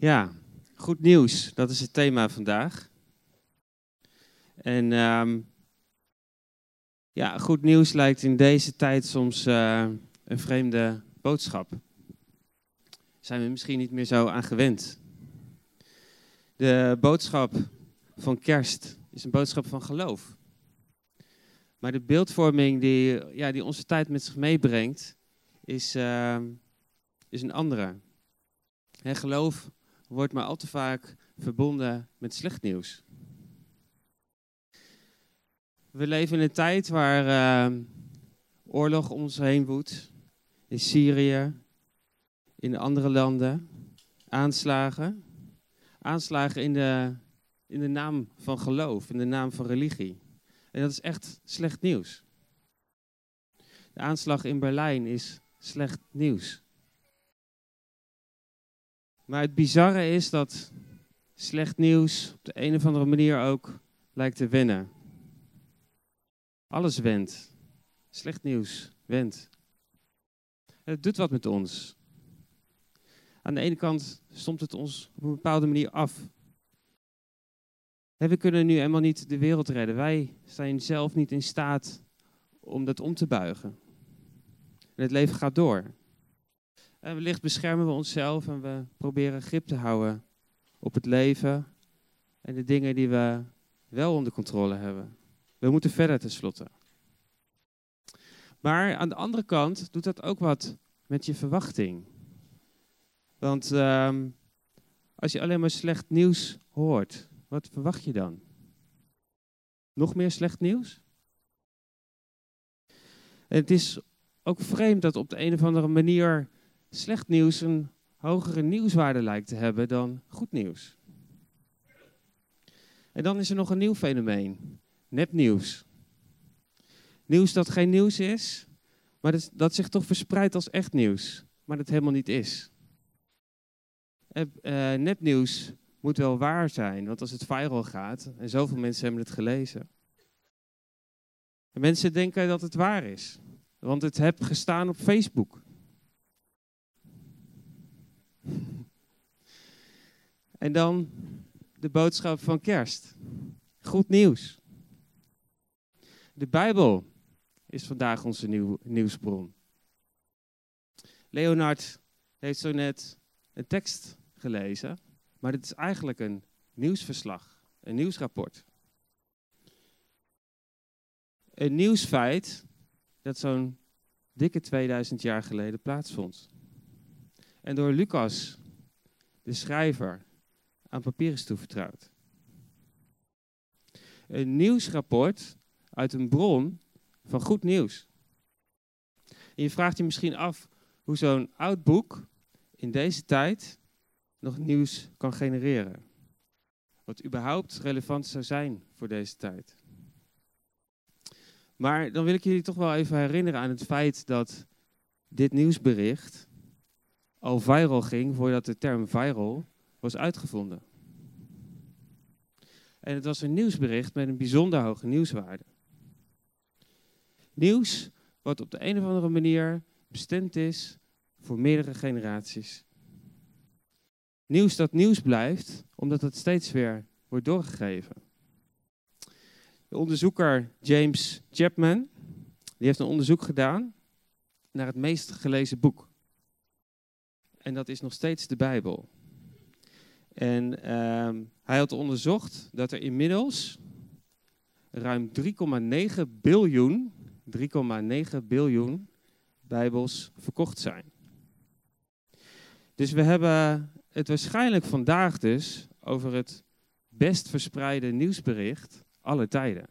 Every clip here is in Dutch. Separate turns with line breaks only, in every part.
Ja, goed nieuws. Dat is het thema vandaag. En ehm, ja, goed nieuws lijkt in deze tijd soms eh, een vreemde boodschap. Zijn we misschien niet meer zo aan gewend. De boodschap van kerst is een boodschap van geloof. Maar de beeldvorming die, ja, die onze tijd met zich meebrengt, is, ehm, is een andere. En geloof wordt maar al te vaak verbonden met slecht nieuws. We leven in een tijd waar uh, oorlog om ons heen woedt. In Syrië, in andere landen. Aanslagen. Aanslagen in de, in de naam van geloof, in de naam van religie. En dat is echt slecht nieuws. De aanslag in Berlijn is slecht nieuws. Maar het bizarre is dat slecht nieuws op de een of andere manier ook lijkt te wennen. Alles wendt. Slecht nieuws wendt. Het doet wat met ons. Aan de ene kant stomt het ons op een bepaalde manier af. We kunnen nu helemaal niet de wereld redden. Wij zijn zelf niet in staat om dat om te buigen. En het leven gaat door. En wellicht beschermen we onszelf en we proberen grip te houden op het leven en de dingen die we wel onder controle hebben. We moeten verder tenslotte. Maar aan de andere kant doet dat ook wat met je verwachting. Want uh, als je alleen maar slecht nieuws hoort, wat verwacht je dan? Nog meer slecht nieuws? Het is ook vreemd dat op de een of andere manier slecht nieuws een hogere nieuwswaarde lijkt te hebben dan goed nieuws. En dan is er nog een nieuw fenomeen: nepnieuws. Nieuws dat geen nieuws is, maar dat, zich toch verspreidt als echt nieuws, maar dat helemaal niet is. Uh, nepnieuws moet wel waar zijn, want als het viral gaat en zoveel mensen hebben het gelezen. En mensen denken dat het waar is, want het heb gestaan op Facebook. En dan de boodschap van kerst. Goed nieuws. De Bijbel is vandaag onze nieuw, nieuwsbron. Leonard heeft zo net een tekst gelezen, maar dit is eigenlijk een nieuwsverslag, een nieuwsrapport. Een nieuwsfeit dat zo'n dikke 2000 jaar geleden plaatsvond en door Lucas, de schrijver, aan papier is toevertrouwd. Een nieuwsrapport uit een bron van goed nieuws. En je vraagt je misschien af hoe zo'n oud boek in deze tijd nog nieuws kan genereren. Wat überhaupt relevant zou zijn voor deze tijd. Maar dan wil ik jullie toch wel even herinneren aan het feit dat dit nieuwsbericht al viral ging voordat de term viral was uitgevonden. En het was een nieuwsbericht met een bijzonder hoge nieuwswaarde. Nieuws wat op de een of andere manier bestemd is voor meerdere generaties. Nieuws dat nieuws blijft, omdat het steeds weer wordt doorgegeven. De onderzoeker James Chapman die heeft een onderzoek gedaan naar het meest gelezen boek. En dat is nog steeds de Bijbel. En ehm, hij had onderzocht dat er inmiddels ruim 3,9 biljoen, 3,9 biljoen Bijbels verkocht zijn. Dus we hebben het waarschijnlijk vandaag dus over het best verspreide nieuwsbericht alle tijden.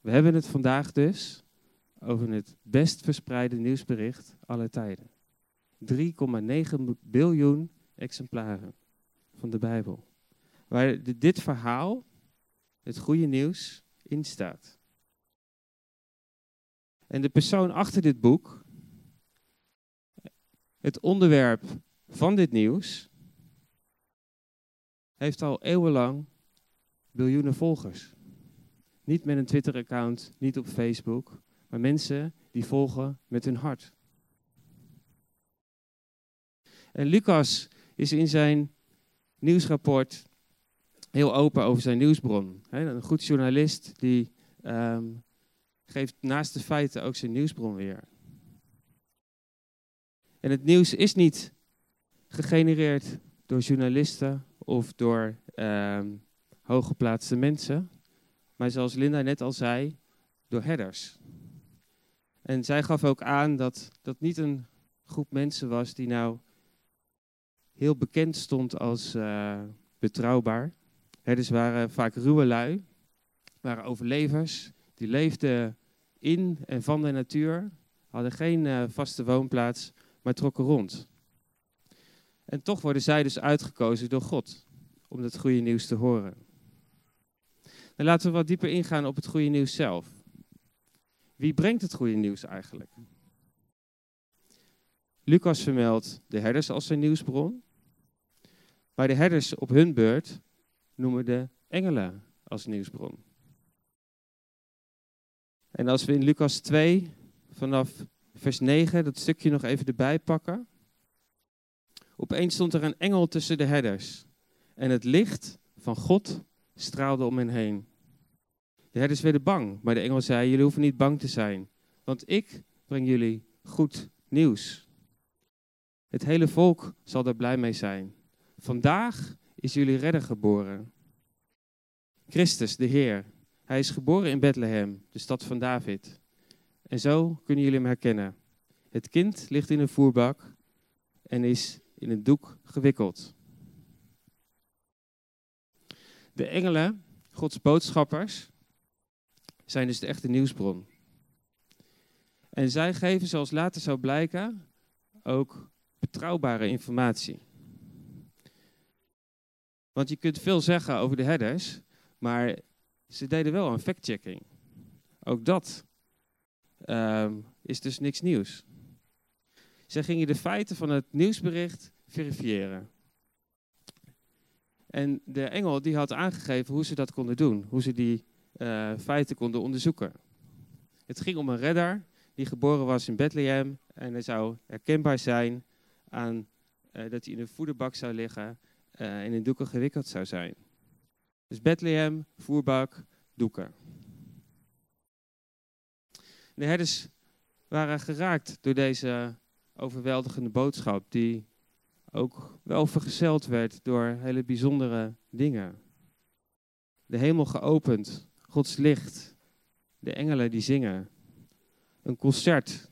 We hebben het vandaag dus over het best verspreide nieuwsbericht alle tijden. 3,9 biljoen exemplaren van de Bijbel. Waar dit verhaal, het goede nieuws, in staat. En de persoon achter dit boek, het onderwerp van dit nieuws, heeft al eeuwenlang biljoenen volgers. Niet met een Twitter-account, niet op Facebook, maar mensen die volgen met hun hart. En Lucas is in zijn nieuwsrapport heel open over zijn nieuwsbron. Een goed journalist die ehm, geeft naast de feiten ook zijn nieuwsbron weer. En het nieuws is niet gegenereerd door journalisten of door um, hooggeplaatste mensen, maar zoals Linda net al zei, door herders. En zij gaf ook aan dat dat niet een groep mensen was die nou heel bekend stond als uh, betrouwbaar. Herders waren vaak ruwe lui, waren overlevers, die leefden in en van de natuur, hadden geen uh, vaste woonplaats, maar trokken rond. En toch worden zij dus uitgekozen door God om het goede nieuws te horen. Dan laten we wat dieper ingaan op het goede nieuws zelf. Wie brengt het goede nieuws eigenlijk? Lucas vermeldt de herders als zijn nieuwsbron. Maar de herders op hun beurt noemen de engelen als nieuwsbron. En als we in Lucas 2 vanaf vers 9 dat stukje nog even erbij pakken. Opeens stond er een engel tussen de herders. En het licht van God straalde om hen heen. De herders werden bang, maar de engel zei: Jullie hoeven niet bang te zijn, want ik breng jullie goed nieuws. Het hele volk zal daar blij mee zijn. Vandaag is jullie redder geboren. Christus, de Heer. Hij is geboren in Bethlehem, de stad van David. En zo kunnen jullie hem herkennen. Het kind ligt in een voerbak en is in een doek gewikkeld. De engelen, Gods boodschappers, zijn dus de echte nieuwsbron. En zij geven, zoals later zou blijken, ook betrouwbare informatie. Want je kunt veel zeggen over de herders, maar ze deden wel een fact-checking. Ook dat um, is dus niks nieuws. Zij gingen de feiten van het nieuwsbericht verifiëren. En de engel die had aangegeven hoe ze dat konden doen, hoe ze die uh, feiten konden onderzoeken. Het ging om een redder die geboren was in Bethlehem en hij zou herkenbaar zijn aan uh, dat hij in een voederbak zou liggen uh, en in doeken gewikkeld zou zijn. Dus Bethlehem, voerbak, doeken. De herders waren geraakt door deze overweldigende boodschap, die ook wel vergezeld werd door hele bijzondere dingen. De hemel geopend, Gods licht, de engelen die zingen, een concert.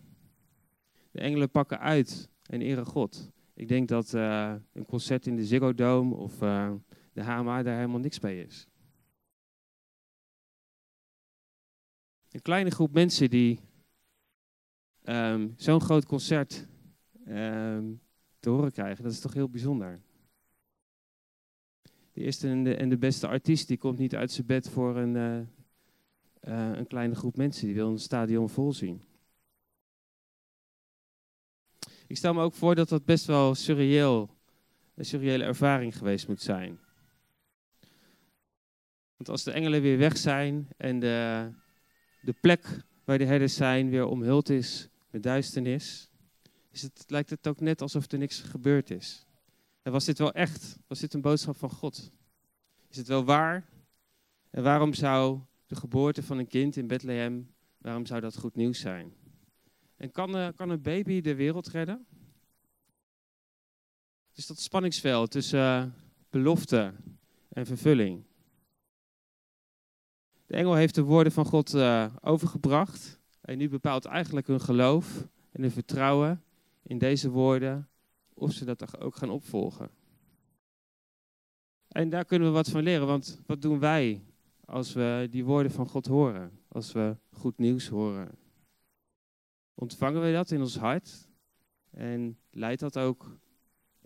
De engelen pakken uit en eren God. Ik denk dat uh, een concert in de Ziggo Dome of uh, de HMA daar helemaal niks bij is. Een kleine groep mensen die um, zo'n groot concert um, te horen krijgen, dat is toch heel bijzonder. De eerste en de, en de beste artiest die komt niet uit zijn bed voor een, uh, een kleine groep mensen. Die wil een stadion vol zien. Ik stel me ook voor dat dat best wel surreëel, een surreële ervaring geweest moet zijn. Want als de engelen weer weg zijn en de, de plek waar de herders zijn weer omhuld is met duisternis, is het, lijkt het ook net alsof er niks gebeurd is. En was dit wel echt? Was dit een boodschap van God? Is het wel waar? En waarom zou de geboorte van een kind in Bethlehem, waarom zou dat goed nieuws zijn? En kan, uh, kan een baby de wereld redden? Het is dat spanningsveld tussen uh, belofte en vervulling. De engel heeft de woorden van God uh, overgebracht. En nu bepaalt eigenlijk hun geloof en hun vertrouwen in deze woorden of ze dat ook gaan opvolgen. En daar kunnen we wat van leren, want wat doen wij als we die woorden van God horen? Als we goed nieuws horen? Ontvangen we dat in ons hart? En leidt dat ook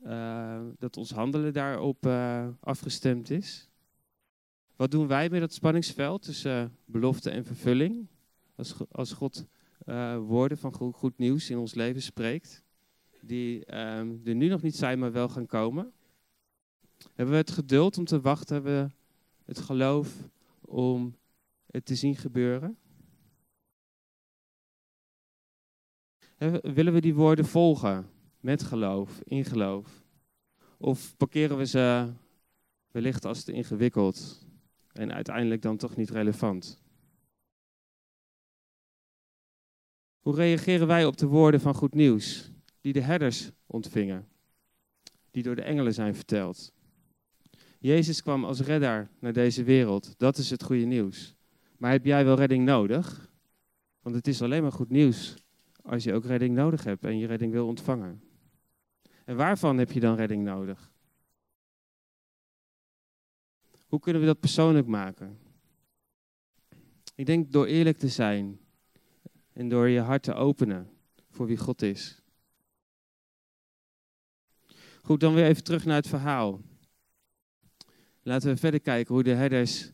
uh, dat ons handelen daarop uh, afgestemd is? Wat doen wij met dat spanningsveld tussen uh, belofte en vervulling? Als, als God woorden van goed, goed, nieuws in ons leven spreekt, die um, er nu nog niet zijn, maar wel gaan komen. Hebben we het geduld om te wachten? Hebben we het geloof om het te zien gebeuren? Willen we die woorden volgen met geloof, in geloof? Of parkeren we ze wellicht als te ingewikkeld en uiteindelijk dan toch niet relevant? Hoe reageren wij op de woorden van goed nieuws die de herders ontvingen, die door de engelen zijn verteld? Jezus kwam als redder naar deze wereld, dat is het goede nieuws. Maar heb jij wel redding nodig? Want het is alleen maar goed nieuws als je ook redding nodig hebt en je redding wil ontvangen. En waarvan heb je dan redding nodig? Hoe kunnen we dat persoonlijk maken? Ik denk door eerlijk te zijn en door je hart te openen voor wie God is. Goed, dan weer even terug naar het verhaal. Laten we verder kijken hoe de herders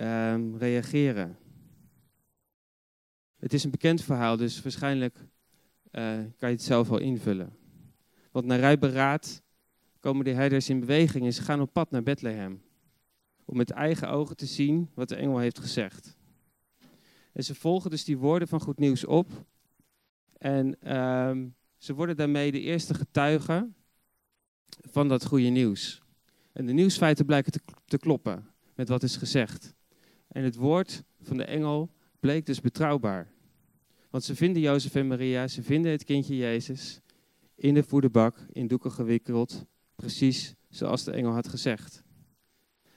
um, reageren. Het is een bekend verhaal, dus waarschijnlijk uh, kan je het zelf wel invullen. Want naar rijberaad komen de herders in beweging en ze gaan op pad naar Bethlehem. Om met eigen ogen te zien wat de engel heeft gezegd. En ze volgen dus die woorden van goed nieuws op. En um, ze worden daarmee de eerste getuigen van dat goede nieuws. En de nieuwsfeiten blijken te, te kloppen met wat is gezegd. En het woord van de engel bleek dus betrouwbaar. Want ze vinden Jozef en Maria, ze vinden het kindje Jezus in de voederbak, in doeken gewikkeld, precies zoals de engel had gezegd.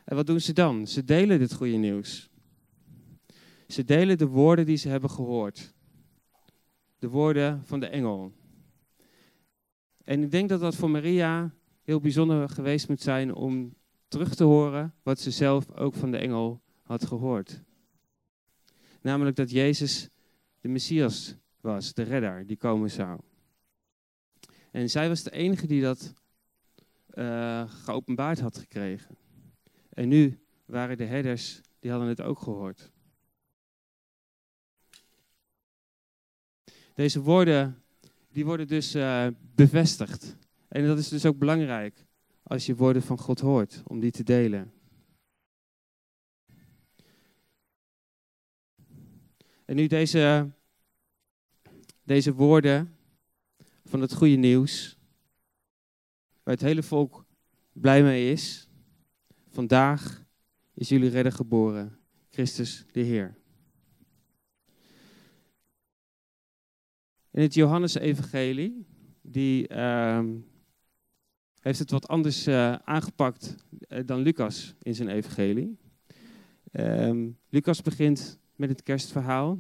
En wat doen ze dan? Ze delen dit goede nieuws. Ze delen de woorden die ze hebben gehoord. De woorden van de engel. En ik denk dat dat voor Maria heel bijzonder geweest moet zijn om terug te horen wat ze zelf ook van de engel had gehoord. Namelijk dat Jezus de Messias was, de redder die komen zou. En zij was de enige die dat uh, geopenbaard had gekregen. En nu waren de herders, die hadden het ook gehoord. Deze woorden, die worden dus uh, bevestigd. En dat is dus ook belangrijk als je woorden van God hoort, om die te delen. En nu deze, deze woorden van het goede nieuws, waar het hele volk blij mee is. Vandaag is jullie redder geboren, Christus de Heer. In het Johannes-evangelie, die uh, heeft het wat anders uh, aangepakt uh, dan Lucas in zijn evangelie. Um, Lucas begint met het kerstverhaal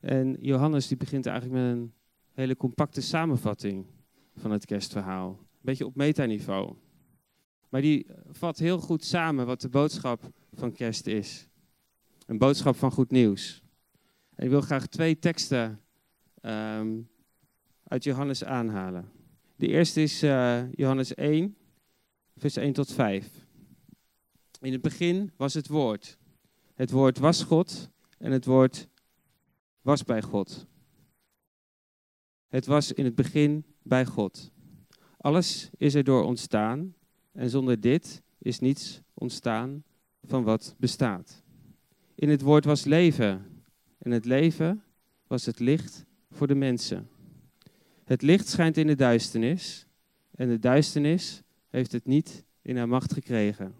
en Johannes die begint eigenlijk met een hele compacte samenvatting van het kerstverhaal. Een beetje op metaniveau. Maar die vat heel goed samen wat de boodschap van kerst is. Een boodschap van goed nieuws. Ik wil graag twee teksten um, uit Johannes aanhalen. De eerste is uh, Johannes 1, vers 1 tot 5. In het begin was het woord. Het woord was God en het woord was bij God. Het was in het begin bij God. Alles is erdoor ontstaan en zonder dit is niets ontstaan van wat bestaat. In het woord was leven en het leven was het licht voor de mensen. Het licht schijnt in de duisternis en de duisternis heeft het niet in haar macht gekregen.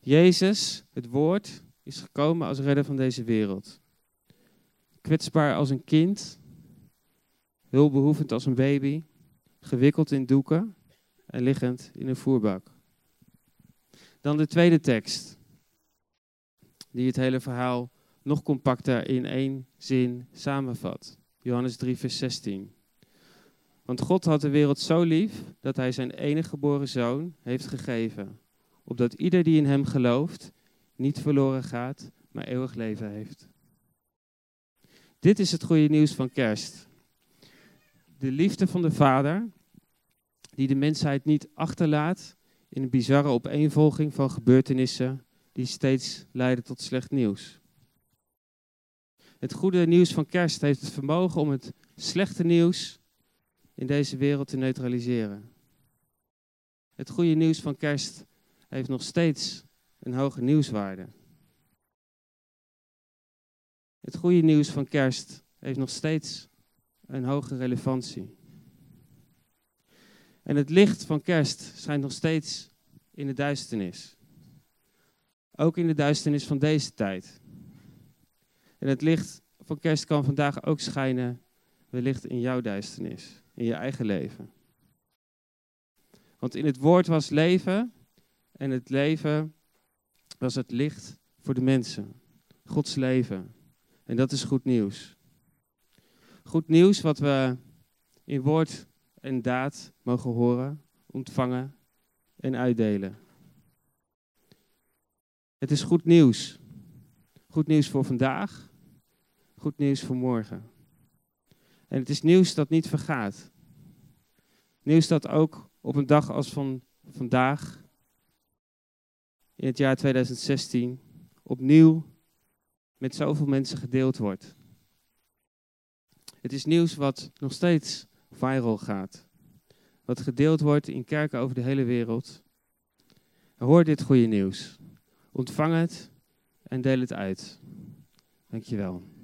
Jezus, het woord, is gekomen als redder van deze wereld. Kwetsbaar als een kind, hulpbehoevend als een baby, gewikkeld in doeken en liggend in een voerbak. Dan de tweede tekst, die het hele verhaal nog compacter in één zin samenvat. Johannes 3, vers 16. Want God had de wereld zo lief dat hij zijn enige geboren zoon heeft gegeven, opdat ieder die in hem gelooft niet verloren gaat, maar eeuwig leven heeft. Dit is het goede nieuws van kerst. De liefde van de Vader, die de mensheid niet achterlaat in een bizarre opeenvolging van gebeurtenissen die steeds leiden tot slecht nieuws. Het goede nieuws van kerst heeft het vermogen om het slechte nieuws in deze wereld te neutraliseren. Het goede nieuws van kerst heeft nog steeds een hoge nieuwswaarde. Het goede nieuws van kerst heeft nog steeds een hoge relevantie. En het licht van kerst schijnt nog steeds in de duisternis. Ook in de duisternis van deze tijd. En het licht van kerst kan vandaag ook schijnen, wellicht in jouw duisternis, in je eigen leven. Want in het woord was leven en het leven was het licht voor de mensen. Gods leven. En dat is goed nieuws. Goed nieuws wat we in woord en daad mogen horen, ontvangen en uitdelen. Het is goed nieuws. Goed nieuws voor vandaag, goed nieuws voor morgen. En het is nieuws dat niet vergaat. Nieuws dat ook op een dag als van vandaag, in het jaar 2016, opnieuw met zoveel mensen gedeeld wordt. Het is nieuws wat nog steeds viral gaat. Wat gedeeld wordt in kerken over de hele wereld. Hoor dit goede nieuws. Ontvang het en deel het uit. Dankjewel.